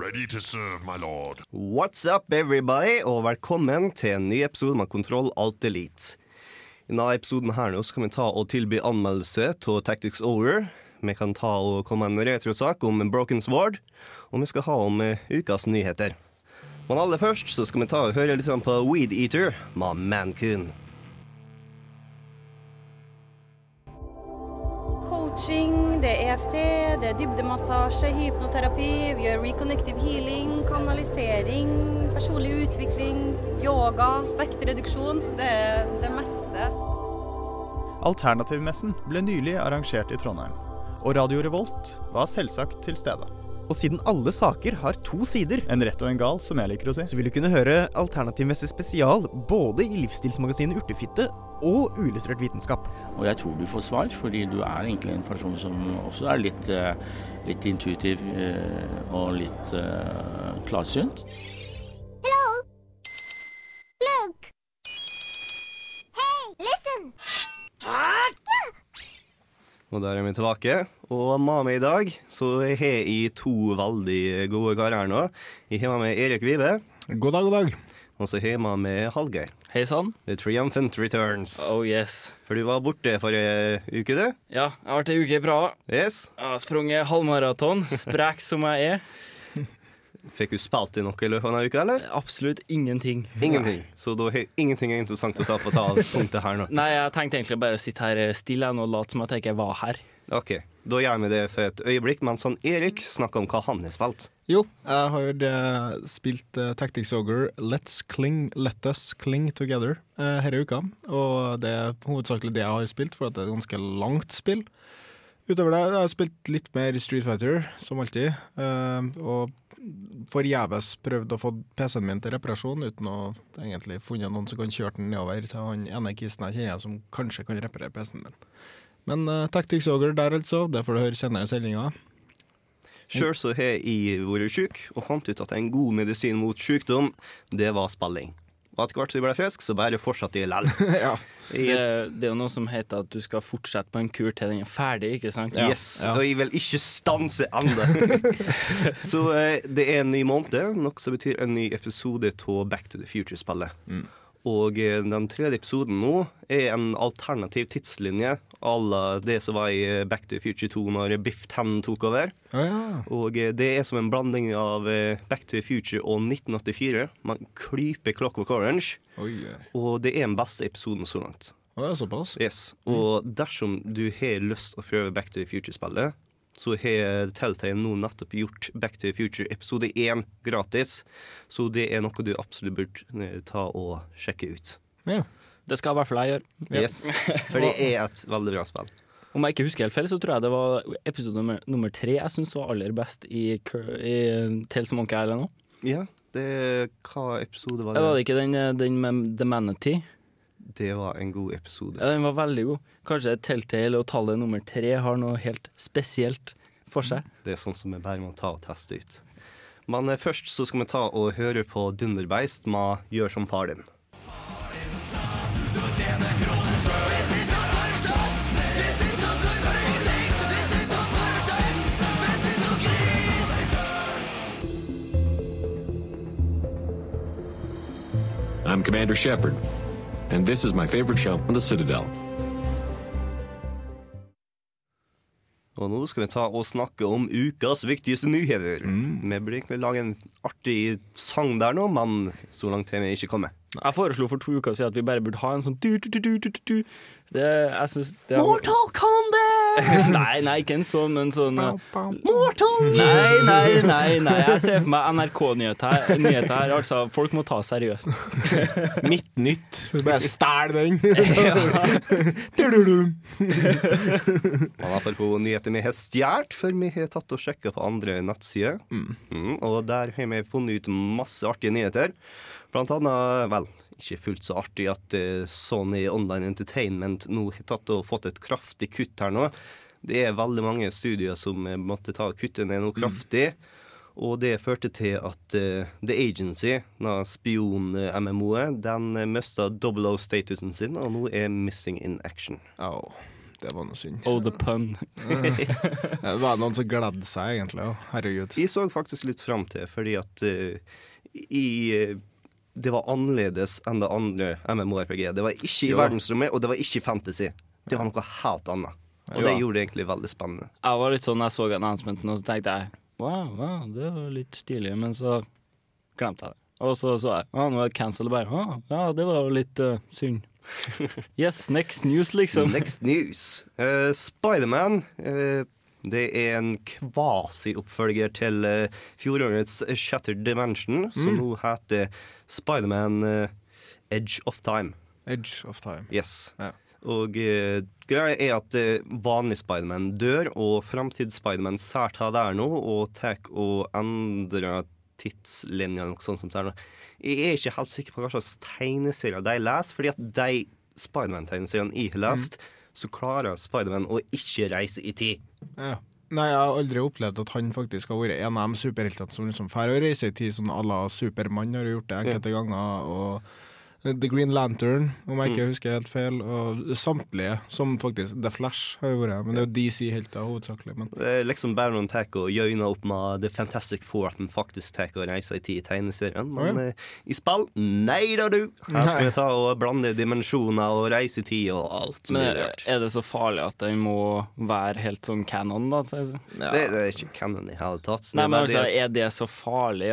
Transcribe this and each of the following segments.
Ready to serve, my lord. What's up, everybody, og velkommen til en ny episode med Kontroll Alt Elite. I denne episoden her nå skal vi ta og tilby anmeldelse av Tactics Over. Vi kan ta og komme med en retrosak om Broken Sword, og vi skal ha om eh, ukas nyheter. Men aller først så skal vi ta og høre litt på Weed Eater med Mancun. Coaching, det er EFT, det er dybdemassasje, hypnoterapi, vi gjør reconnective healing, kanalisering, personlig utvikling, yoga, vektreduksjon. Det er det meste. Alternativmessen ble nylig arrangert i Trondheim, og Radio Revolt var selvsagt til stede. Og siden alle saker har to sider, En rett og en gal, som jeg liker å si. så vil du kunne høre Alternativmessig spesial både i livsstilsmagasinet Urtefitte og Uillustrert vitenskap. Og jeg tror du får svar, fordi du er egentlig en person som også er litt, eh, litt intuitiv eh, og litt eh, klarsynt. Og der er vi tilbake. Og med meg i dag så har jeg to veldig gode karer nå. Jeg har med meg Erik Vive, God dag, god dag. og så har jeg med Hallgeir. Hei sann. The Triumphant Returns. Oh yes. For du var borte forrige uke, du? Ja, jeg har vært ei uke i Praha. Yes. Jeg har sprunget halvmaraton, sprek som jeg er. Fikk du spilt i noe i løpet av denne uka, eller? Absolutt ingenting. Ingenting. Så da har ingenting er interessant å ta på ta punktet her nå. Nei, jeg tenkte egentlig bare å sitte her stille og late som at jeg ikke var her. OK, da gjør vi det for et øyeblikk mens han Erik snakker om hva han har spilt. Jo, jeg har eh, spilt uh, Tactics Ogre Let's Cling, Let Us Cling Together her denne uka. Og det er hovedsakelig det jeg har spilt, for at det er et ganske langt spill. Utover det jeg har spilt litt mer Street Fighter, som alltid. Eh, og forgjeves prøvd å få PC-en min til reparasjon uten å egentlig funnet noen som kan kjøre den nedover til han ene kisten jeg kjenner som kanskje kan reparere PC-en min. Men uh, Tactics Ogre der, altså. Det får du høre senere i sendinga. Sjøl så har jeg vært sjuk og fant ut at en god medisin mot sykdom, det var spilling. Og etter hvert som jeg ble frisk, så bare fortsatte i lell. ja. Det, det er jo noe som heter at du skal fortsette på en kur til den er ferdig, ikke sant? Yes, ja. og jeg vil ikke stanse ennå. så eh, det er en ny måned, noe som betyr en ny episode av Back to the Future-spillet. Og eh, den tredje episoden nå er en alternativ tidslinje à la det som var i eh, Back to the Future 2 når Biff Tan tok over. Å ja. Og eh, det er som en blanding av Back to the Future og 1984. Man klyper Clockwork Orange, Oi, oi. og det er den beste episoden så langt. Er såpass? Yes. Og dersom du har lyst å prøve Back to the Future-spillet, så har Telltale nå nettopp gjort Back to the Future episode 1 gratis. Så det er noe du absolutt burde eh, ta og sjekke ut. Ja. Det skal i hvert fall jeg gjøre. Yes. For det er et veldig bra spill. Om jeg ikke husker helt feil, så tror jeg det var episode nummer, nummer tre jeg syns var aller best i, i Tales of Monkey Island òg. Ja, det Hva episode var det? Var det? det ikke den, eh, den med The Manatee? Det var en god episode. Ja, den var veldig god. Kanskje Telltale og tallet nummer tre har noe helt spesielt for seg. Det er sånn som vi bare må ta og teste ut. Men eh, først så skal vi ta og høre på Dunderbeist med 'Gjør som far din'. I'm Commander Shepard, and this is my favorite show on the Citadel. Og nå skal vi ta og snakke om ukas viktigste nyheter. Vi burde egentlig lage en artig sang der nå, men så langt har vi ikke kommet. Jeg foreslo for to uker siden at vi bare burde ha en sånn du, du, du, du, du, du. Det, jeg synes det er... Mortal Kombat! Nei, nei, ikke en sånn, men sånn Mortal Nei, nei, nei, nei. Jeg ser for meg NRK-nyheter her, her. Altså, folk må ta seriøst. Mitt nytt. Bare stæl den. Man har på nyheter vi har stjålet, for vi har tatt og sjekka på andre nettsider. Mm, og der har vi funnet ut masse artige nyheter. Blant annet, vel, ikke fullt så artig at eh, Sony Online Entertainment nå har tatt og fått et kraftig kutt her nå. Det er veldig mange studier som eh, måtte ta kuttet ned noe kraftig. Og det førte til at uh, The Agency, spion-MMO-et, den mista double O-statusen sin, og nå er missing in action. Oh. det var noe synd. Oh, the pun. Det var noen som gledde seg, egentlig. Herregud. Jeg så faktisk litt fram til, fordi at uh, i det var annerledes enn det andre MMORPG. Det var ikke i jo. verdensrommet, og det var ikke fantasy. Det var noe helt annet. Og det gjorde det egentlig veldig spennende. Jeg var litt sånn, jeg så announcementen, og så tenkte jeg wow, wow, det var litt stilig, men så glemte jeg det. Og så så jeg ah, nå er det cancelled bare. Ah, ja, det var jo litt uh, synd. Yes, next news, liksom. Next news. Uh, Spiderman. eh, det er en kvasi-oppfølger til uh, fjorårets Shattered Dimension, som Mm. nå heter Spiderman uh, Edge of Time. Edge of time. Yes. Ja. Og uh, greia er at uh, vanlig Spiderman dør, og framtids-Spiderman særtar der nå og tar og endrer tidslinja eller noe sånt som er nå. Jeg er ikke helt sikker på hva slags tegneserier de leser, fordi at de Spiderman-tegneseriene jeg har lest, så klarer Spiderman å ikke reise i tid. Ja. Nei, jeg har aldri opplevd at han faktisk har vært en av de superheltene som liksom drar og reiser i tid, sånn à la Supermann har gjort det enkelte ganger. Og The Green Lantern, om jeg ikke husker helt feil. Og samtlige, som faktisk The Flash har jo vært. Men det er jo DC-helter hovedsakelig. Men Det er liksom bare noen tar og gjøyner opp med The Fantastic Four at den faktisk tar og reiser i tid i tegneserien. Men ja. eh, i spill, nei da, du! Her skal Nei. vi ta og blande dimensjoner og reise i tid og alt Men er er det så farlig at den må være helt sånn canon, da? Så jeg sier? Det, det er ikke canon i hele tatt. Nei, men altså, Er det så farlig?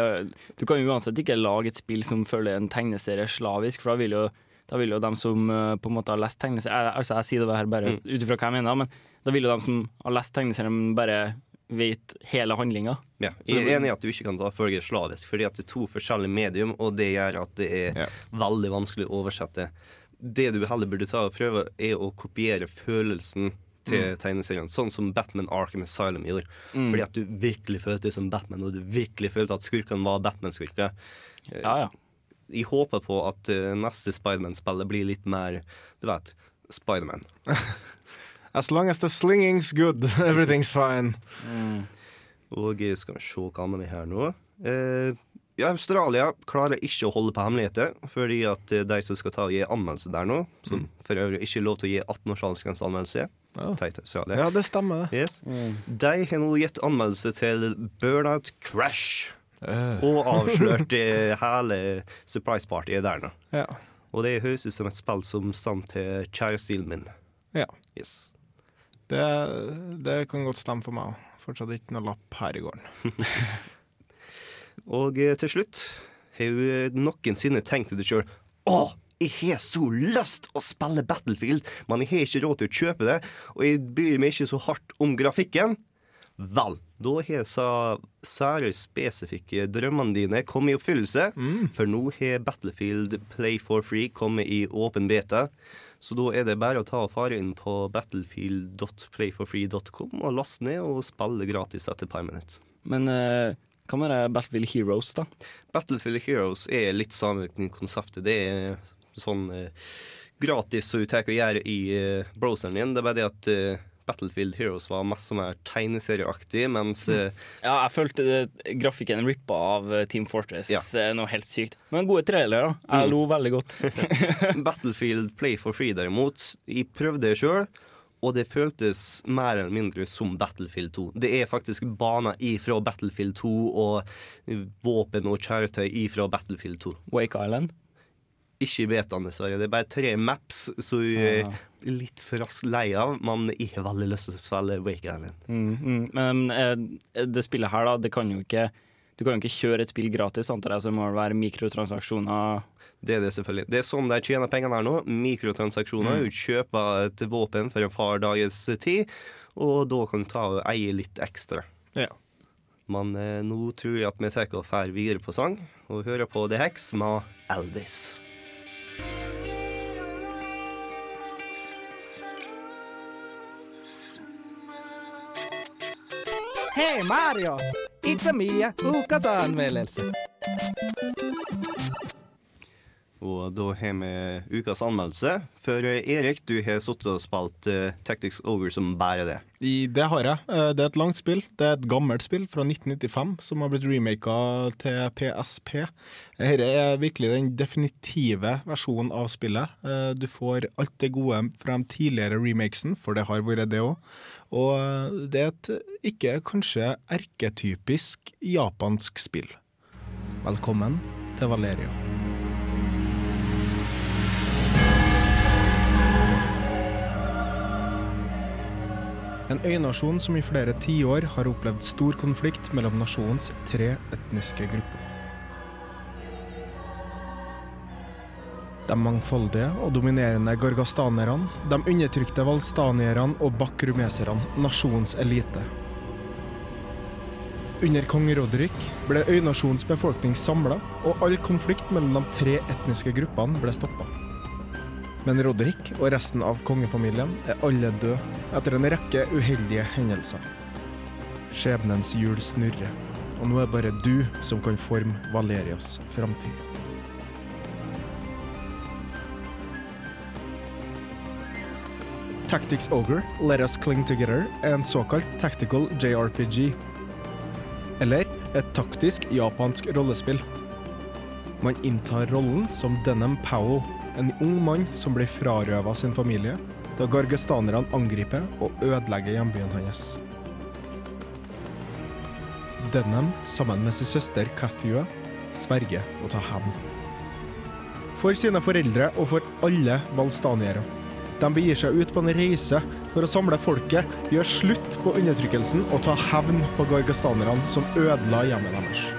Du kan uansett ikke lage et spill som følger en tegneserie slavisk, for da vil jo, da vil jo de som eh, på en måte har lest tegneserien Altså, jeg sier det her bare Mm. ut ifra hva jeg mener, men da vil jo de som har lest tegneserien, bare vet hele handlinga. Ja, jeg er enig i at du ikke kan ta følge slavisk, fordi at det er to forskjellige medium, og det gjør at det er veldig vanskelig å oversette. Det du heller burde ta og prøve, er å kopiere følelsen til Mm. tegneserien, sånn som Batman Arkham Asylum gjorde. Mm. Fordi at du virkelig følte det som Batman, og du virkelig følte at skurkene var Batman-skurker. Ja, ja. Jeg håper på at eh, neste Spiderman-spillet blir litt mer, du vet, Spiderman. as long as the slinging's good, everything's fine. Og eh, skal vi se hva annet vi har nå. Eh, ja, Australia klarer ikke å holde på hemmeligheter, fordi at eh, de som skal ta og gi anmeldelse der nå, som for øvrig ikke er lov til å gi 18 års anmeldelse, Teit Australia. Ja, det stemmer. Yes. De har nå gitt anmeldelse til Burnout Crash. Eh. Og avslørt eh, hele surprise-partyet der nå. Ja. Og det høres ut som et spill som stammer til kjærestilen min. Ja. Yes. Det, det kan godt stemme for meg òg. Fortsatt ikke noe lapp her i gården. Og eh, til slutt har du noensinne tenkt til deg sjøl Å, jeg har så lyst å spille Battlefield, men jeg har ikke råd til å kjøpe det, og jeg bryr meg ikke så hardt om grafikken. Vel, da har så sære spesifikke drømmene dine kommet i oppfyllelse, for nå har Battlefield Play for Free kommet i åpen beta. Så da er det bare å ta og fare inn på battlefield.playforfree.com og laste ned og spille gratis etter et par minutter. Men uh, hva med det Battlefield Heroes, da? Battlefield Heroes er litt samme konseptet. Det er sånn uh, gratis som du tar og gjør i uh, browseren din. Det er bare det at Battlefield Heroes var mest mer tegneserieaktig, mens eh, Ja, jeg følte det, grafikken rippa av eh, Team Fortress Ja. eh, noe helt sykt. Men gode trailere. Jeg Mm. lo veldig godt. Battlefield Play for Free derimot, jeg prøvde det sjøl. Og det føltes mer eller mindre som Battlefield 2. Det er faktisk baner ifra Battlefield 2 og eh, våpen og kjøretøy ifra Battlefield 2. Wake Island. Ikke i betaen, dessverre. Det er bare tre maps, så jeg er litt for raskt lei av. Men har veldig lyst til å spille Wake Island. Mm, mm. Men eh, det spillet her, da, det kan jo ikke Du kan jo ikke kjøre et spill gratis, antar jeg, så må det være mikrotransaksjoner Det er det selvfølgelig. Det er sånn de tjener pengene her nå. Mikrotransaksjoner. Mm. Du kjøper et våpen for et par dagers tid, og da kan du ta og eie litt ekstra. Ja. Men eh, nå tror jeg at vi tar og drar videre på sang, og hører på The Hex med Elvis. Hei Mario! It's a Mia, ukas anmeldelse. Og da har vi ukas anmeldelse. For eh, Erik, du har sittet og spilt uh, Tactics Ogre som bare det. I, det har jeg. Eh, Det er et langt spill. Det er et gammelt spill fra 1995 som har blitt remaka til PSP. Dette er virkelig den definitive versjonen av spillet. Du får alt det gode fra de tidligere remakesen, for det har vært det òg. Og det er et ikke kanskje erketypisk japansk spill. Velkommen til Valeria. En øynasjon som i flere tiår har opplevd stor konflikt mellom nasjonens tre etniske grupper. De mangfoldige og dominerende gorgastanerne, de undertrykte valstanierne og bakrumeserne, nasjonens elite. Under kong Rodrik ble øynasjonens befolkning samla, og all konflikt mellom de tre etniske gruppene ble stoppa. Men Roderick og resten av kongefamilien er alle døde etter en rekke uheldige hendelser. Skjebnens hjul snurrer, og nå er det bare du som kan forme Valerias framtid. Tactics Ogre, Let Us Cling Together er en såkalt tactical JRPG. Eller et taktisk japansk rollespill. Man inntar rollen som Denham Powell, en ung mann som blir frarøva sin familie da gargastanerne angriper og ødelegger hjembyen hans. Denham, sammen med sin søster Cathua, sverger å ta hevn. For sine foreldre og for alle valstaniere. De begir seg ut på en reise for å samle folket, gjøre slutt på undertrykkelsen og ta hevn på gargastanerne som ødela hjemmet deres.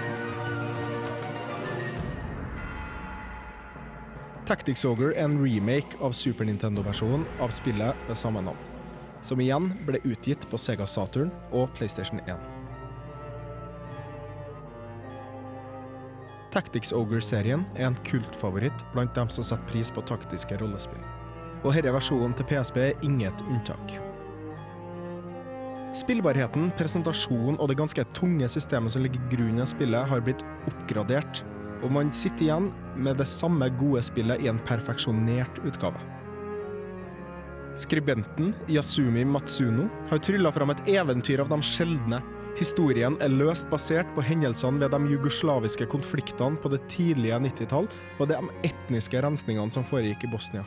Tactics Ogre er en remake av Super Nintendo-versjonen av spillet ved samme navn, som igjen ble utgitt på Sega Saturn og PlayStation 1. Tactics Ogre-serien er en kultfavoritt blant dem som setter pris på taktiske rollespill. Og denne versjonen til PSP er inget unntak. Spillbarheten, presentasjonen og det ganske tunge systemet som ligger i grunnen av spillet, har blitt oppgradert, og man sitter igjen med det samme gode spillet i en perfeksjonert utgave. Skribenten Yasumi Matsuno har trylla fram et eventyr av de sjeldne. Historien er løst basert på hendelsene ved de jugoslaviske konfliktene på det tidlige 90-tall og de etniske rensningene som foregikk i Bosnia.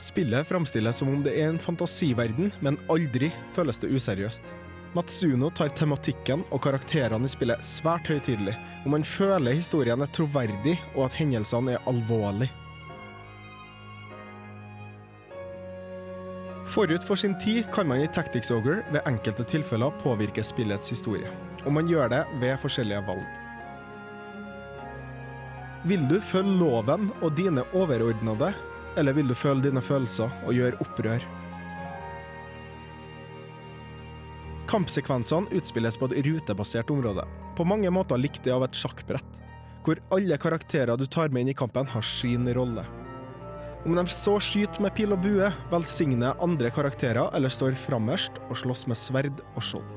Spillet framstilles som om det er en fantasiverden, men aldri føles det useriøst. Matsuno tar tematikken og karakterene i spillet svært høytidelig, og man føler historien er troverdig og at hendelsene er alvorlige. Forut for sin tid kan man i Tactics Ogre ved enkelte tilfeller påvirke spillets historie, og man gjør det ved forskjellige valg. Vil du følge loven og dine overordnede, eller vil du følge dine følelser og gjøre opprør? Kampsekvensene utspilles på et rutebasert område, på mange måter likt det av et sjakkbrett, hvor alle karakterer du tar med inn i kampen, har sin rolle. Om de så skyter med pil og bue, velsigner andre karakterer eller står framerst og slåss med sverd og skjold.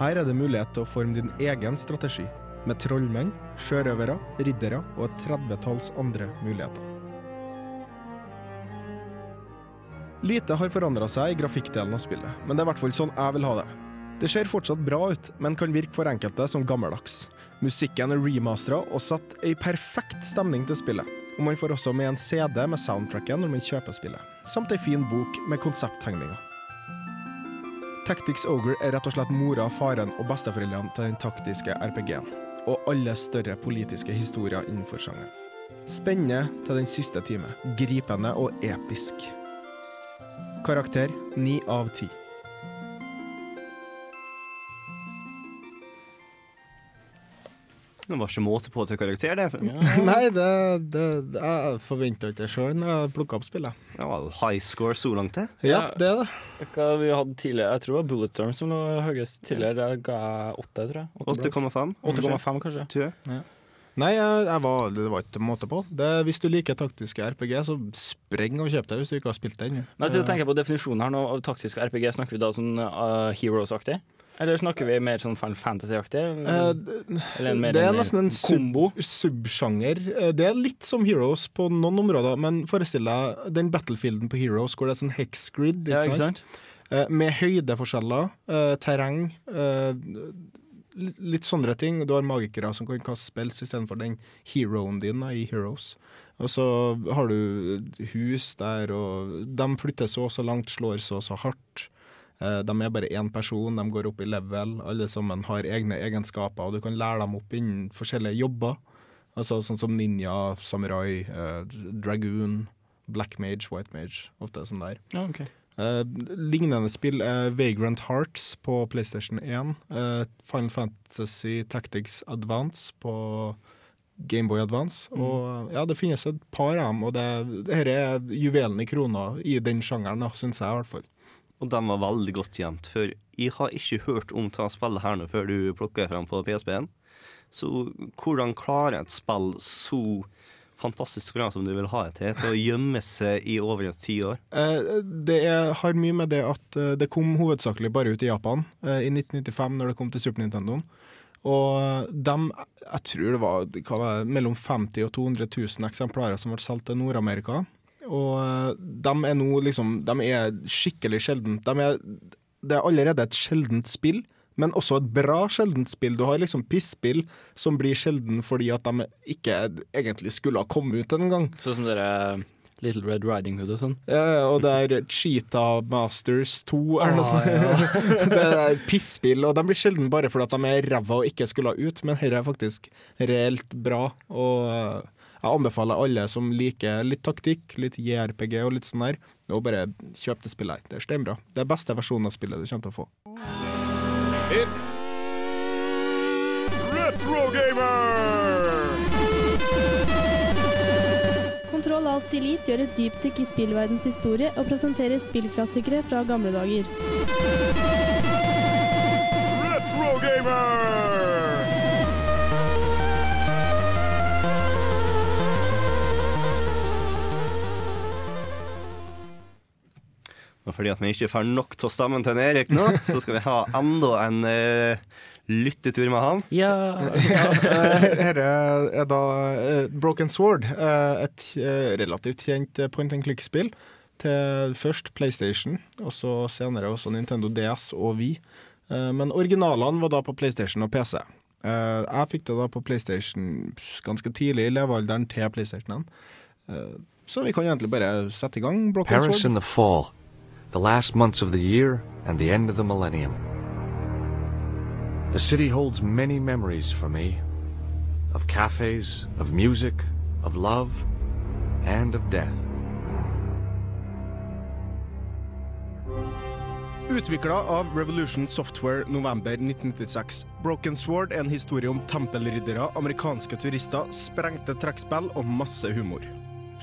Her er det mulighet til å forme din egen strategi, med trollmenn, sjørøvere, riddere og et tredvetalls andre muligheter. Lite har forandra seg i grafikkdelen av spillet, men det er i hvert fall sånn jeg vil ha det. Det ser fortsatt bra ut, men kan virke for enkelte som gammeldags. Musikken er remastera og satt i perfekt stemning til spillet, og man får også med en CD med soundtracken når man kjøper spillet, samt ei fin bok med konsepttegninger. Tactics Ogre er rett og slett mora, faren og besteforeldrene til den taktiske RPG-en, og alle større politiske historier innenfor sjangeren. Spennende til den siste time, gripende og episk. Karakter 9 av 10. Det var ikke måte på til karakter, det. Nei, det, det, det jeg forventa ikke det sjøl når jeg plukka opp spillet. Det var high score så langt, det. Ja, det er det. Hva vi hadde tidligere Jeg tror det var Bulletstorm som lå høyest tidligere. Der ga jeg åtte, tror jeg. Åtte blank. 8,5. 8,5 kanskje. Tror jeg. Ja. Nei, jeg, jeg var, det var ikke måte på. Det, hvis du liker taktiske RPG, så spreng og kjøp deg hvis du ikke har spilt den. Men så tenker jeg på definisjonen her nå av taktiske RPG. Snakker vi da sånn uh, Heroes-aktig? Eller snakker vi mer sånn Final Fantasy-aktig? Eh, det er nesten en kombo? sub, subsjanger. Eh, Det er litt som Heroes på noen områder, men forestill deg den battlefielden på Heroes hvor det er sånn hexgrid. Ja? Eh, Med høydeforskjeller, eh, terreng, eh, litt- sånne ting. Du har magikere som kan kaste spels istedenfor den heroen din i Heroes. Og så har du hus der, og de flytter så og så langt, slår så og så hardt. Eh, De er bare én person, de går opp i level. Alle sammen har egne egenskaper, og du kan lære dem opp innen forskjellige jobber. Altså Sånn som ninja, samurai, eh, dragoon, black mage, white mage. Ofte sånn der. Ja, ok. Eh, lignende spill er Vagrant Hearts på PlayStation 1. Uh, Final Fantasy Tactics Advance på Gameboy Advance. Mm. Og ja, det finnes et par av dem, og det, det her er juvelen i krona i den sjangeren, syns jeg i hvert fall. Og de var veldig godt gjemt, for jeg har ikke hørt om ta spillet her nå før du plukker fram på PSB-en. Så hvordan klarer et spill så fantastisk program som du vil ha til, til å gjemme seg i over ti tiår? Eh, Det er, har mye med det at eh, det kom hovedsakelig bare ut i Japan eh, i 1995, når det kom til Super Nintendo. Og dem, jeg tror det var, det, mellom 50 og 200 000 eksemplarer som ble solgt til Nord-Amerika. Og de er nå liksom De er skikkelig sjeldent. De er, det er allerede et sjeldent spill, men også et bra sjeldent spill. Du har liksom pisspill som blir sjelden fordi at de ikke egentlig skulle ha kommet ut en gang. Sånn som dere Little Red Riding Hood og sånn. Ja, og det er Cheetah Masters 2 eller noe Ah, sånt. det er pisspill, og de blir sjelden bare fordi at de er ræva og ikke skulle ha ut, men dette er faktisk reelt bra. Og eh, jeg anbefaler alle som liker litt taktikk, litt JRPG og litt sånn der, å bare kjøp det spillet. Det er steinbra. Det er beste versjonen av spillet du kommer til å få. It's Retro Gamer! Kontroll Alt Elite gjør et dypdykk i spillverdens historie og presenterer spillklassikere fra gamle dager. Retro Gamer! Og fordi at vi ikke får nok av stammen til en Erik nå, så skal vi ha enda en uh, lyttetur med han. Ja. Dette er da eh, Broken Sword, eh, et eh, relativt kjent eh, point and click-spill. Til først PlayStation, og så senere også Nintendo DS og Wii. Eh, Men originalene var da på PlayStation og PC. Eh, Jeg fikk det da på PlayStation ganske tidlig i levealderen til PlayStationen. Eh, Så vi kan egentlig bare sette i gang Broken Paris in Sword. The last months of the year and the end of the millennium. The city holds many memories for me of cafes, of music, of love, and of death. Utvikla av Revolution Software november 1996. Broken Sword er en historie om tempelriddere, amerikanske turister, sprengte trekkspill og masse humor.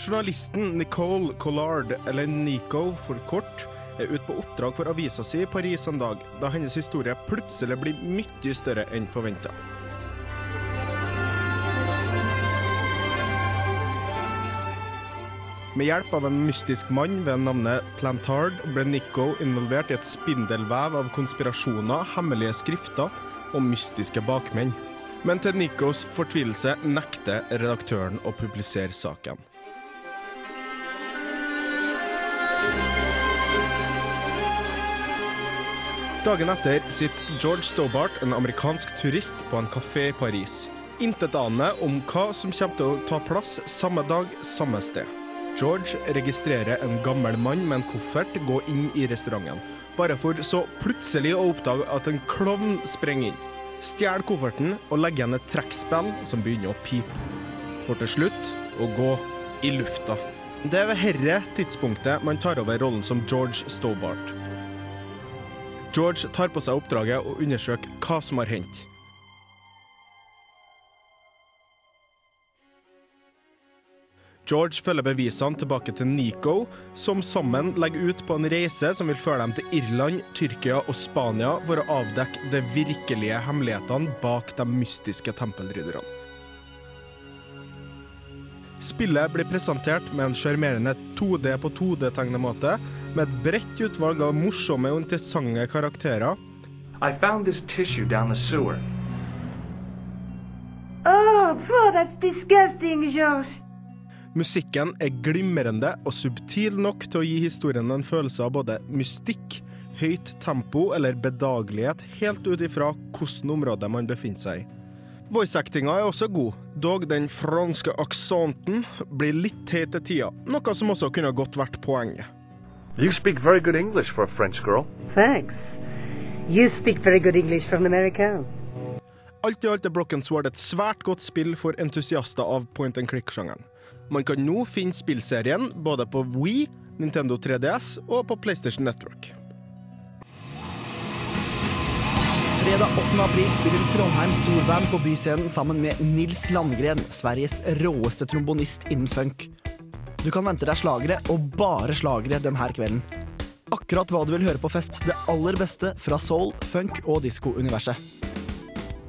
Journalisten Nicole Collard, eller Nico for kort, er ute på oppdrag for avisa si i Paris en dag, da hennes historie plutselig blir mye større enn forventa. Med hjelp av en mystisk mann ved navnet Plantard ble Nico involvert i et spindelvev av konspirasjoner, hemmelige skrifter og mystiske bakmenn. Men til Nicos fortvilelse nekter redaktøren å publisere saken. Dagen etter sitter George Stobart, en amerikansk turist, på en kafé i Paris. Intetanende om hva som kommer til å ta plass samme dag, samme sted. George registrerer en gammel mann med en koffert gå inn i restauranten, bare for så plutselig å oppdage at en klovn sprenger inn. Stjeler kofferten og legger igjen et trekkspill som begynner å pipe. For til slutt å gå i lufta. Det er ved herre tidspunktet man tar over rollen som George Stobart. George tar på seg oppdraget å undersøke hva som har hendt. George følger bevisene tilbake til Nico, som sammen legger ut på en reise som vil føre dem til Irland, Tyrkia og Spania for å avdekke de virkelige hemmelighetene bak de mystiske tempelrydderne. Spillet blir presentert med en sjarmerende 2D på 2D-tegnemåte, med et bredt utvalg av morsomme og interessante karakterer. I found this tissue down the sewer. Oh, Paul, that's disgusting, George. Musikken er glimrende og subtil nok til å gi historien en følelse av både mystikk, høyt tempo eller bedagelighet, helt ut ifra hvilket område man befinner seg i. Voice-actinga er også god, dog den franske aksenten blir litt teit til tida, noe som også kunne godt vært poenget. You speak very good English for a French girl. Thanks. You speak very good English from America. Alt i alt er Broken Sword et svært godt spill for entusiaster av point and click-sjangeren. Man kan nå finne spillserien både på Wii, Nintendo 3DS og på PlayStation Network. Fredag 8. april spiller Trondheim storband på Byscenen sammen med Nils Landgren, Sveriges råeste trombonist innen funk. Du kan vente deg slagere, og bare slagere denne kvelden. Akkurat hva du vil høre på fest. Det aller beste fra soul, funk og disko-universet.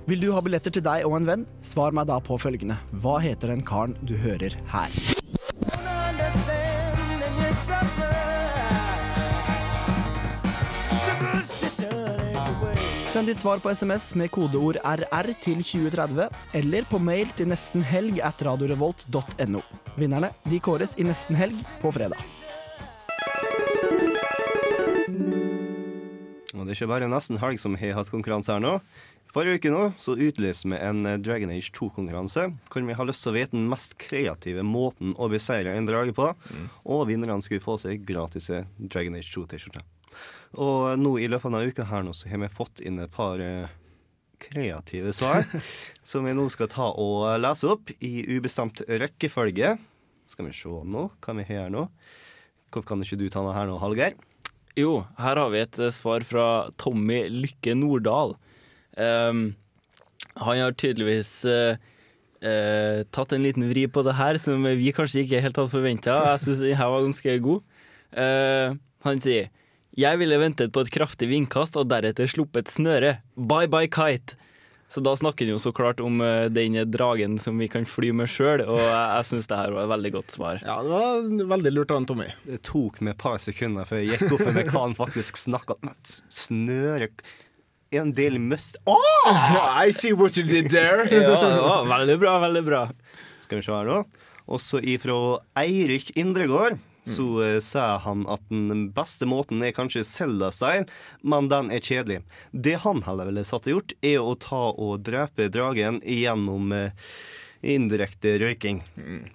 Vil du ha billetter til deg og en venn? Svar meg da på følgende. Hva heter den karen du hører her? Send ditt svar på SMS med kodeord RR til 2030, eller på mail til nestenhelg at radiorevolt.no. Vinnerne de kåres i Nesten helg på fredag. Og det er ikke bare nesten helg som har hatt konkurranse her nå. Forrige uke nå så utlyste vi en eh, Dragon Age 2-konkurranse, hvor vi har lyst til å vite den mest kreative måten å beseire en drage på. Og vinnerne skulle få seg gratis Dragon Age 2-T-skjorte. Og nå i løpet av denne uka her nå så har vi fått inn et par eh, kreative svar, som vi nå skal ta og lese opp i ubestemt rekkefølge. Skal vi se nå hva vi har her nå. Hvorfor kan ikke du ta noe her nå, Hallgeir? Jo, her har vi et eh, svar fra Tommy Lykke Nordahl. Um, han har tydeligvis uh, uh, tatt en liten vri på det her, som vi kanskje ikke helt hadde forventa. Jeg syns denne her var ganske god. Uh, han sier Jeg ville ventet på et kraftig vindkast og deretter sluppet snøret. Bye bye kite. Så da snakker han jo så klart om eh, den dragen som vi kan fly med sjøl, og jeg, jeg syns det her var et veldig godt svar. Ja, det var veldig lurt av Tommy. Det tok meg et par sekunder før jeg gikk opp med hva han faktisk snakka om. Snøre En del must Åh! I see what you did there. ja, det var veldig bra, veldig bra. Skal vi se her, da. Også ifra Eirik Indregård. Så uh, sier han at den beste måten er kanskje Zelda-style, men den er kjedelig. Det han heller ville satt og gjort, er å ta og drepe dragen gjennom uh, indirekte røyking.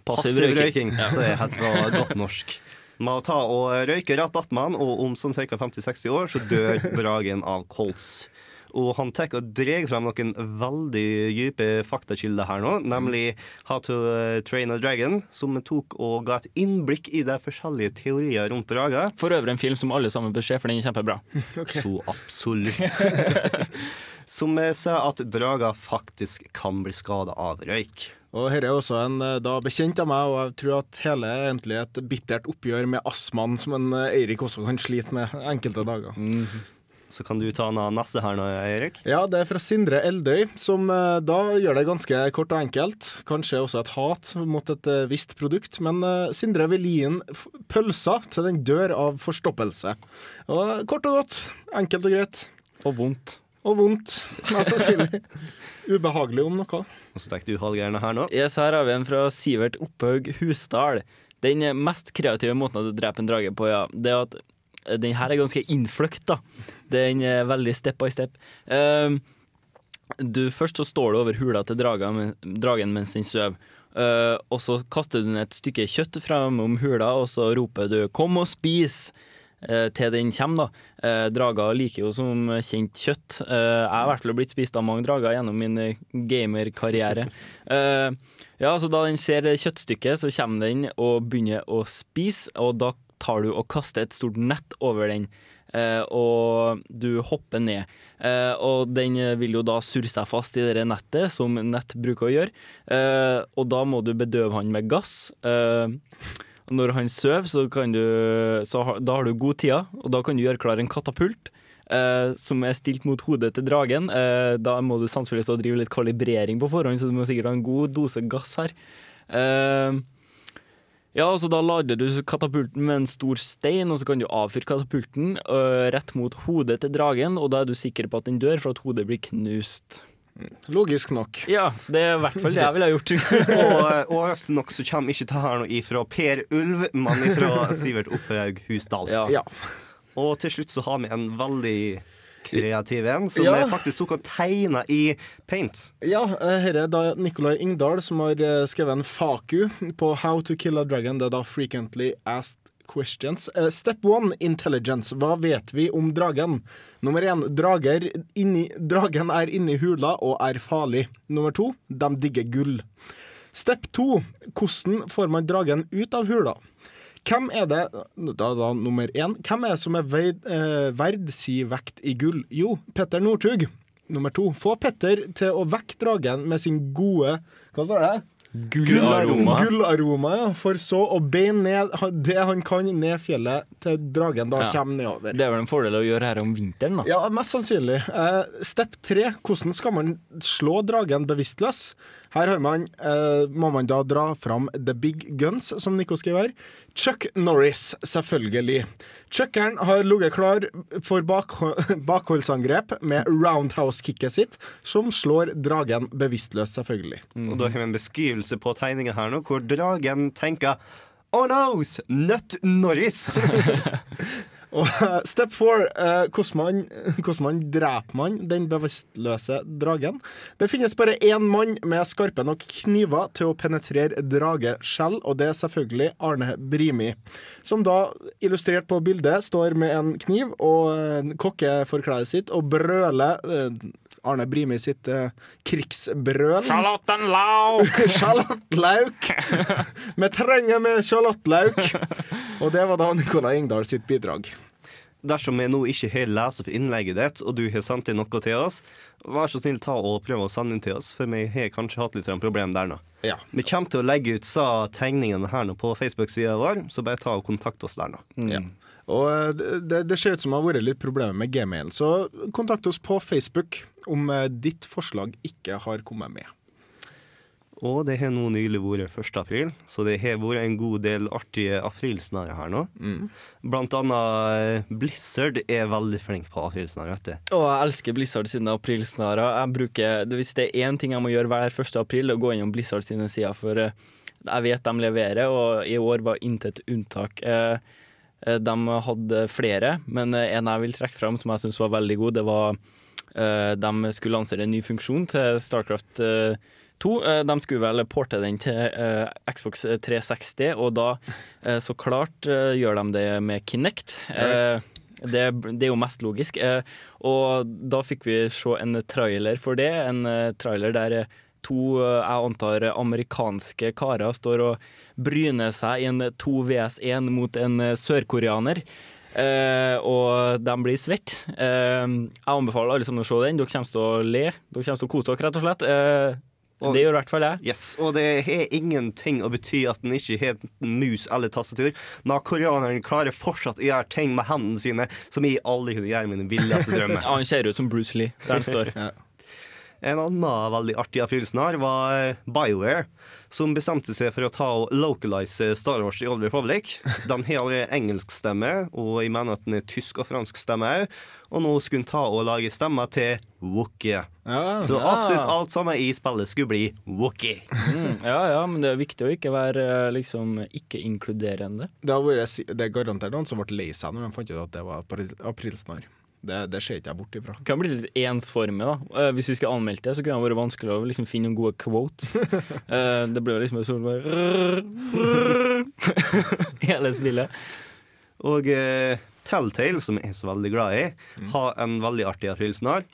Passiv Passiv røyking. røyking, Ja. så er helt godt norsk. Med å ta og røyke rett attmed han, og om sånn ca. 50-60 år så dør dragen av kols. Og han tar og drar frem noen veldig dype faktakilder her nå, nemlig How to Train a Dragon, som tok og ga et innblikk i de forskjellige teorier rundt drager. For øvrig en film som alle sammen bør se, for den er kjempebra. Så absolutt. Som sa at drager faktisk kan bli skada av røyk. Og her er også en eh, da bekjent av meg, og jeg tror at hele er egentlig et bittert oppgjør med astmaen som en eh, Eirik også kan slite med enkelte dager. Så kan du ta den neste her nå, Eirik. Ja, det er fra Sindre Eldøy, som eh, da gjør det ganske kort og enkelt. Kanskje også et hat mot et eh, visst produkt, men eh, Sindre vil gi inn pølsa pølser til den dør av forstoppelse. Og kort og godt, enkelt og greit. Og vondt. Og vondt, mest sannsynlig. Ubehagelig om noe. Og så tar du halvgærne her nå. Yes, her har vi en fra Sivert Opphaug Husdal. Den mest kreative måten å drepe en drage på, ja, det er at den her er ganske innfløkt, da. Den er veldig step by step. Ehm, du, først så står du over hula til dragen, dragen mens den sover. Uh, og så kaster du ned et stykke kjøtt framom hula, og så roper du 'kom og spis' uh, til den kommer. da. Uh, drager liker jo som kjent kjøtt. Eh, jeg har i hvert blitt spist av mange drager gjennom min eh, gamerkarriere. Eh, ja, så da den ser kjøttstykket, så kommer den og begynner å spise, og da tar du og kaster et stort nett over den. eh, og du hopper ned. Eh, og den vil jo da surre seg fast i det nettet, som nett bruker å gjøre. Eh, og da må du bedøve han med gass. Når han sover, så, kan du, så har, da har du god tida, og da kan du gjøre klar en katapult. som er stilt mot hodet til dragen. Da må du sannsynligvis drive litt kalibrering på forhånd, så du må sikkert ha en god dose gass her. Eh, ja, altså Da lader du katapulten med en stor stein, og så kan du avfyre katapulten øh, rett mot hodet til dragen, og da er du sikker på at den dør, for at hodet blir knust. Logisk nok. Ja, det er i hvert fall det jeg ville ha gjort. og overraskende nok så kommer ikke dette noe ifra Per Ulv, men ifra Sivert Opphaug Husdal. Ja. Og til slutt så har vi en veldig kreativ en, som Ja. jeg faktisk tok og tegna i paint. Ja, eh, her er da Nicolai Ingdal som har eh, skrevet en faku på How to kill a dragon. Det er da frequently asked questions. Eh, Step one, intelligence. Hva vet vi om dragen? Nummer én, drager inni, dragen er inni hula og er farlig. Nummer to, de digger gull. Step to, hvordan får man dragen ut av hula? Hvem er det da, da nummer én, hvem er det som er veid, eh, verd si vekt i gull? Jo, Petter Northug. Nummer to, få Petter til å vekke dragen med sin gode Hva står det? Gullaroma. Gullaroma, ja. For så å beine ned det han kan ned fjellet til dragen da Ja. kommer nedover. Det er vel en fordel å gjøre her om vinteren, da. Ja, mest sannsynlig. Eh, step tre. Hvordan skal man slå dragen bevisstløs? Her har man, eh, må man da dra fram The Big Guns, som Nico skriver her. Chuck Norris, selvfølgelig. Chuckeren har ligget klar for bakholdsangrep med roundhouse-kicket sitt, som slår dragen bevisstløs, selvfølgelig. Og da har vi en beskrivelse på tegninga her nå, hvor dragen tenker Oh no, Nut Norris! Og eh, Step four, eh, hvordan, man, dreper man den bevisstløse dragen. Det finnes bare én mann med skarpe nok kniver til å penetrere drageskjell, og det er selvfølgelig Arne Brimi. Som da, illustrert på bildet, står med en kniv og kokkeforkleet sitt og brøler eh, Arne Brimi sitt uh, krigsbrøl. Charlottenlauk! Sjalottløk! Vi trenger med sjalottløk! Og det var da Nicolai Engdahl sitt bidrag. Dersom vi nå ikke har lest opp innlegget ditt, og du har sendt inn noe til oss, vær så snill ta og prøv å sende inn til oss, for vi har kanskje hatt litt problem der nå. Ja. Vi kommer til å legge ut sa tegningene her nå på Facebook-sida vår, så bare ta og kontakt oss der nå. Ja. Og eh, det, det ser ut som det har vært litt problemer med gmail, så kontakt oss på Facebook om eh, ditt forslag ikke har kommet med. Og det har nå nylig vært 1. april, så det har vært en god del artige aprilsnarrer her nå. Blant annet eh, Blizzard er veldig flink på aprilsnarrer. Og jeg elsker Blizzard sine bruker, Hvis det er én ting jeg må gjøre hver 1. april, er å gå innom Blizzard sine sider. For jeg vet de leverer, og i år var intet unntak. Eh, De hadde flere, men eh, en jeg vil trekke fram som jeg syns var veldig god, det var eh, De skulle lansere en ny funksjon til Starcraft eh, 2. Eh, De skulle vel porte den til eh, Xbox 360, og da eh, så klart eh, gjør de det med Kinect. Eh, det, det er jo mest logisk. Eh, og da fikk vi se en trailer for det. En eh, trailer der eh, to, eh, jeg antar, amerikanske karer står og bryner seg i en 2VS1 mot en eh, sørkoreaner. Eh, og de blir svette. Eh, jeg anbefaler alle sammen å se den. Dere kommer til å le. Dere kommer til å kose dere, rett og slett. Eh, Og- det gjør i hvert fall jeg. Yes, og det har ingenting å bety at den ikke har mus eller tastatur. Når koreaneren klarer fortsatt å gjøre ting med hendene sine som jeg aldri kunne gjøre i mine villeste drømmer. Ja, han ser ut som Bruce Lee der han står. En annen veldig artig aprilsnarr var BioWare, som bestemte seg for å ta og localize Star Wars i Old Republic. Den har engelsk stemme, og jeg mener at den er tysk og fransk stemme òg. Og nå skulle den ta og lage stemmer til Wookie. Så Ja. absolutt alt sammen i spillet skulle bli Wookie. Mm, ja, ja, men det er viktig å ikke være eh, liksom ikke-inkluderende. Det, det er garantert noen som ble lei seg når de fant ut at det var april- aprilsnarr. Det, det ser ikke jeg bort ifra. Det kan bli litt ensformig, da. Eh, Hvis vi skulle anmeldt det, så kunne det vært vanskelig å liksom finne noen gode quotes. Eh, det ble jo liksom sånn bare Hele spillet. Og uh, Telltale, som jeg er så veldig glad i, har en veldig artig aprilsnarr.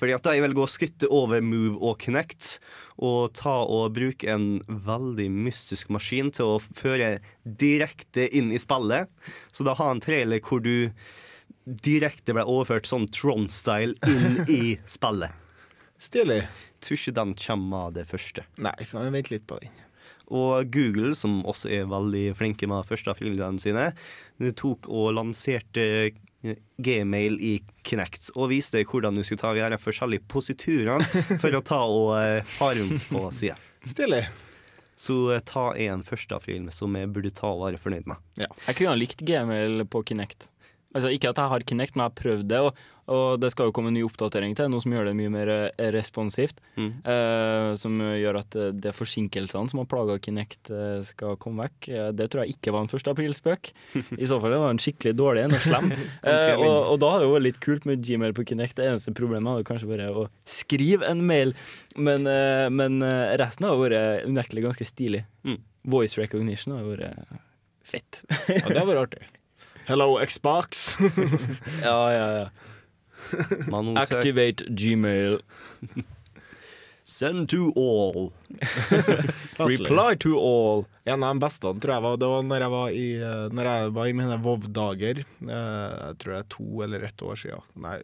Fordi at de vil gå skrittet over Move og Connect og ta og bruke en veldig mystisk maskin til å føre direkte inn i spillet. Så da ha en trailer hvor du direkte ble overført sånn Tron-style inn i spillet. Stilig. Tror ikke den kommer av det første. Nei, kan vi vente litt på den. Og Google, som også er veldig flinke med første aprilene sine, de tok og lanserte eh, Gmail i Kinect og viste hvordan du skulle ta de forskjellige positurene for å ta og eh, ha rundt på sida. Stilig. Så eh, ta en 1. april som jeg burde ta og være fornøyd med. Jeg kunne ha likt Gmail på Kinect. Altså Ikke at jeg har Kinect, men jeg har prøvd det. Og, og det skal jo komme en ny oppdatering til, noe som gjør det mye mer eh, responsivt. Mm. eh, som gjør at eh, de forsinkelsene som har plaga Kinect, eh, skal komme vekk. Det tror jeg ikke var en 1. april-spøk. I så fall det var en skikkelig dårlig en og slem. Eh, og, og da hadde det vært litt kult med Gmail på Kinect. Det eneste problemet hadde kanskje vært å skrive en mail, men, eh, men resten har vært unektelig ganske stilig. Mm. Voice recognition har vært fett. Ja, det vært artig. Hello, Xbox. ja, ja, ja. Activate Gmail. Send to all. Reply to all. En av de beste tror jeg var Det var når jeg var i, eh, når jeg var i mine Vov-dager. eh, Jeg tror det er to eller ett år siden. Nei,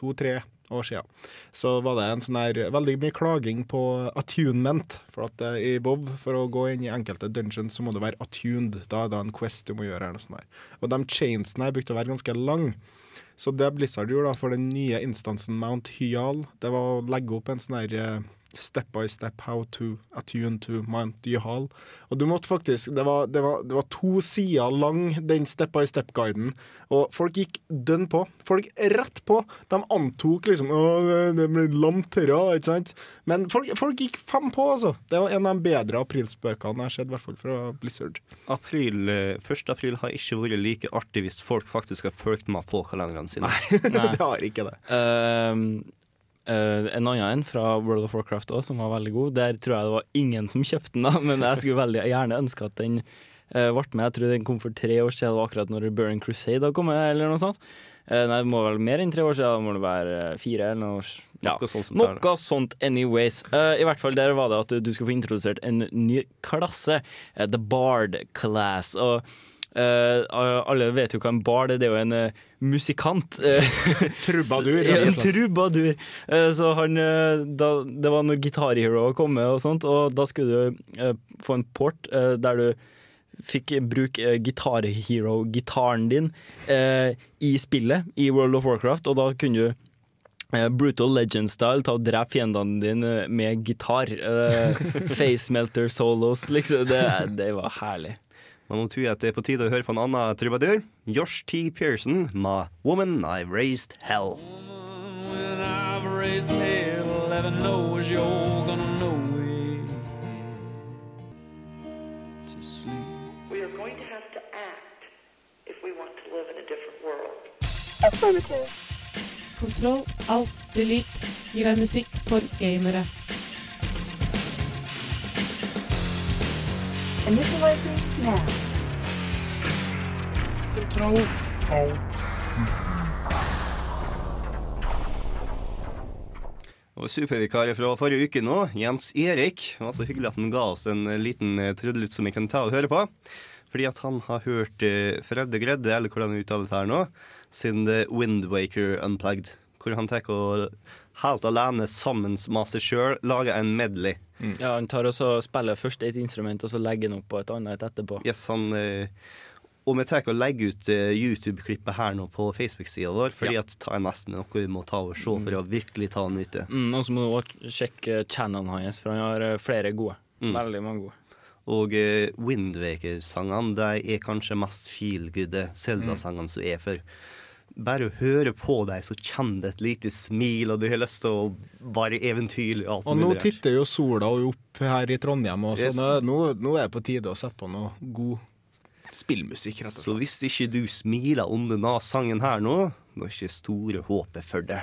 to-tre år siden. Så var det en sånn her veldig mye klaging på attunement. For at eh, i Bob, for å gå inn i enkelte dungeons, så må du være attuned. Da er det en quest du må gjøre. Eller noe sånt her. Og de chainsene her brukte å være ganske lang. Så det Blizzard gjorde da for den nye instansen Mount Hyal, det var å legge opp en sånn her eh, step by step how to attune to Mount Yuhal. Og du måtte faktisk Det var, det var, det var to sider lang, den step by step-guiden. Og folk gikk dønn på. Folk rett på. De antok liksom Å, det blir lamt ikke sant? Men folk, folk gikk fem på, altså. Det var en av de bedre aprilspøkene jeg har sett, i hvert fall fra Blizzard. April, eh, 1. april har ikke vært like artig hvis folk faktisk har fulgt meg på kalenderne sine. det har ikke det. Ehm, eh, en annen en fra World of Warcraft også, som var veldig god. Der tror jeg det var ingen som kjøpte den, da, men jeg skulle veldig gjerne ønske at den uh, ble med. Jeg tror den kom for tre år siden, det var akkurat når Burning Crusade hadde kommet, eller noe sånt. Uh, nei, det må vel mer enn tre år siden, da må det være fire eller noe. Ja, Noe sånt noe sånt anyways. I hvert fall der var det at du skulle få introdusert en ny klasse, The Bard Class. Og alle vet jo hva en bar er, det er jo en eh, musikant. eh, Trubadur, Ja, en trubadur. Eh, Så han eh, da, Det var når Guitar Hero kom med og sånt, og da skulle du eh, få en port eh, der du fikk bruke uh, Guitar Hero-gitaren din uh, i spillet i World of Warcraft, og da kunne du eh, Brutal Legend-style, ta og drepe fiendene dine med gitar. Uh, face melter solos, liksom. Det, det var herlig. Men nå tror jeg at det er på tide å høre på en annen trubadur. Josh T. Pearson med 'Woman I've Raised Hell'. When I've raised hell, heaven knows you're gonna know it. To sleep. We are going to have to act if we want to live in a different world. Affirmative. Kontroll, alt, delete gir deg musikk for gamere. Initializing now. Kontroll, alt. Og supervikar fra forrige uke nå, Jens Erik. Det var så hyggelig at han ga oss en liten eh, trudelutt som vi kan ta og høre på. Fordi at han har hørt uh, Fredde Gredde, eller hvordan det her nå, sin Windwaker Unplugged. Hvor han tar og helt alene sammen med seg sjøl lager en medley. Ja, Han tar også og spiller først et instrument, og så legger han opp på et annet etterpå. Yes, han... eh, og vi tar og legger ut eh, YouTube-klippet her nå på Facebook-sida vår, fordi at det er nesten noe vi må ta og se for å virkelig ta nytte. Mm, og så må du også sjekke channelen hans, for han har eh, flere gode. Mm. Veldig mange gode. Og Windwaker-sangene de er kanskje mest feel-good Selda-sangene som er for. Bare å høre på deg, så kjenner det et lite smil, og du har lyst til å være eventyrlig. alt Og nå titter jo sola opp her i Trondheim, og så Yes. nå, nå, nå er det på tide å sette på noe god spillmusikk, rett og slett. Så hvis ikke du smiler om denne sangen her nå, da er ikke store håpet for det.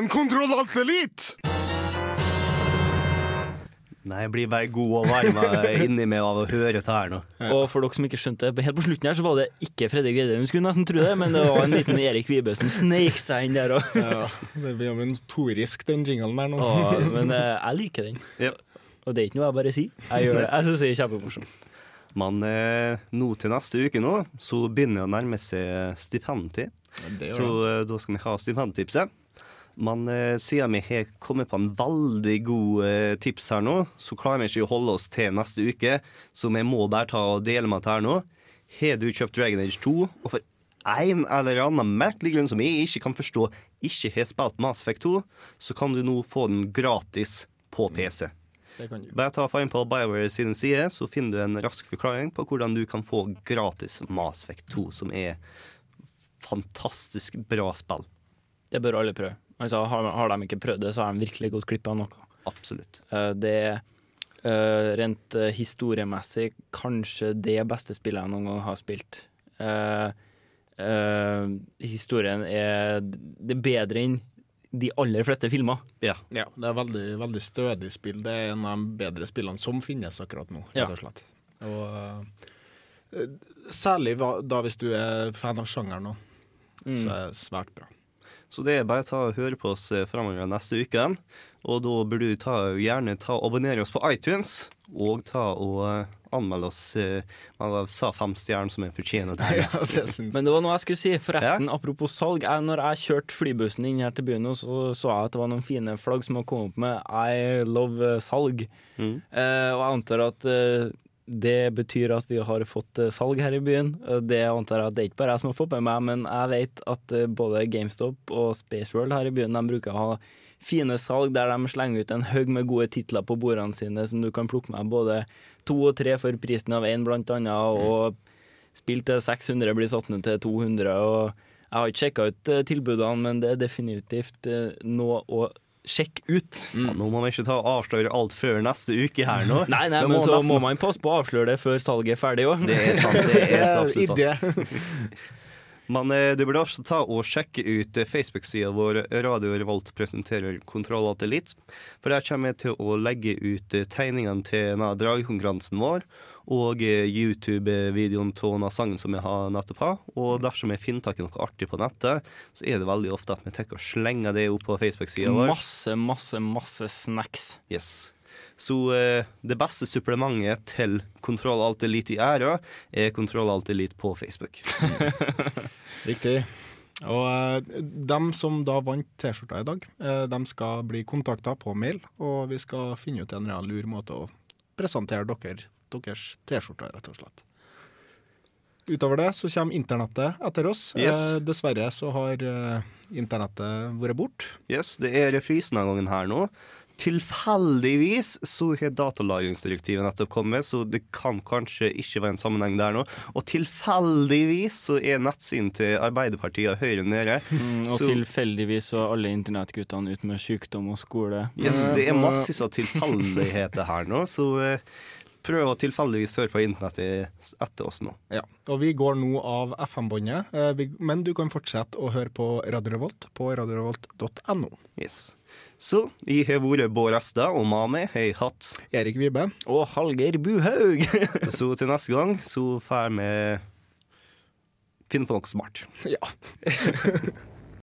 En Kontroll Alt Elite! Nei, jeg blir bare god og varm inni meg av å høre dette her nå. Og for dere som ikke skjønte det, helt på slutten her så var det ikke Fredrik Reidar, skulle nesten tro det, men det var en liten Erik Vibe som sneik seg inn der òg. Ja, det blir jo notorisk, den jinglen der nå. Men eh, jeg liker den. Og det er ikke noe jeg bare sier. Jeg gjør det. Jeg syns det er kjempemorsomt. Men eh, nå til neste uke nå, så begynner det å nærme seg stipendtid. Så eh, da skal vi ha stipendtipset. Men eh, siden vi har kommet på en veldig god eh, tips her nå, så klarer vi ikke å holde oss til neste uke, så vi må bare ta og dele med dette her nå. Har du kjøpt Dragon Age 2, og for en eller annen merkelig grunn som jeg ikke kan forstå, ikke har spilt Mass Effect 2, så kan du nå få den gratis på PC. Det kan du. Bare ta inn på BioWare sin side, så finner du en rask forklaring på hvordan du kan få gratis Mass Effect 2, som er fantastisk bra spill. Det bør alle prøve. Altså, har, har de ikke prøvd det, så har de virkelig gått glipp av noe. Absolutt. Eh, Det er eh, rent eh, historiemessig kanskje det beste spillet jeg noen gang har spilt. Historien er Det bedre enn de aller fleste filmer. Ja. Ja, det er veldig, veldig stødig spill. Det er en av de bedre spillene som finnes akkurat nå, Ja. rett og slett. Og særlig da hvis du er fan av sjangeren nå, Mm. så er det svært bra. Så det er bare å ta og høre på oss framover fremover neste uke. Og da burde du ta, gjerne ta og abonnere oss på iTunes, og ta og eh, anmelde oss eh, Man sa fem stjerner som en fortjener. det. Men det var noe jeg skulle si. Forresten, apropos salg. Jeg, når jeg kjørte flybussen inn her til byen, så så jeg at det var noen fine flagg som hadde kommet opp med 'I love salg. salg'. Eh, og jeg antar at eh, det betyr at vi har fått eh, salg her i byen. Det antar jeg at det er ikke bare jeg som har fått med meg, men jeg vet at eh, både GameStop og Spaceworld her i byen de bruker å ha fine salg der de slenger ut en haug med gode titler på bordene sine som du kan plukke med både to og tre for prisen av én, blant annet. Og spill til 600 blir satt ned til 200. Og jeg har ikke sjekka ut eh, tilbudene, men det er definitivt eh, noe å sjekke ut. Ja, nå må vi ikke ta og avsløre alt før neste uke her nå. Nei, nei, men så nesten- må man passe på å avsløre det før salget er ferdig òg. Det er sant. det er så absolutt Idé. sant. Men eh, du burde også ta og sjekke ut eh, Facebook-sida vår Radio Revolt presenterer Kontroll Alt Elite. For der kommer jeg til å legge ut eh, tegningene til dragkonkurransen vår. Og eh, YouTube-videoen av denne sangen som jeg har nettopp har. Og dersom jeg finner tak i noe artig på nettet, så er det veldig ofte at vi tenker å slenge det opp på Facebook-sida vår. Masse, masse, masse snacks. Yes. Så eh, det beste supplementet til Kontroll Alt Elite i æra er Kontroll Alt Elite på Facebook. Riktig. Og eh, dem som da vant T-skjorta i dag, eh, dem skal bli kontakta på mail, og vi skal finne ut en eller annen lur måte å presentere dere, deres T-skjorter, rett og slett. Utover det så kommer internettet etter oss. Yes. Eh, dessverre så har eh, internettet vært borte. Yes, det er reprisen denne gangen her nå. Tilfeldigvis så har datalagringsdirektivet nettopp kommet, så det kan kanskje ikke være en sammenheng der nå. Og tilfeldigvis så er nettsiden til Arbeiderpartiet og Høyre nede. Mm, og Så- tilfeldigvis så er alle internettguttene ute med sykdom og skole. Yes, det er massevis av tilfeldigheter her nå, så eh, prøv å tilfeldigvis høre på internettet etter oss nå. Ja, og vi går nå av FM-båndet, eh, men du kan fortsette å høre på Radio Revolt på radiorevolt.no. Yes. Så jeg har vært Bård Esta, og med meg har jeg hatt Erik Vibe. Og Hallgeir Buhaug. så til neste gang så får vi finne på noe smart. Ja.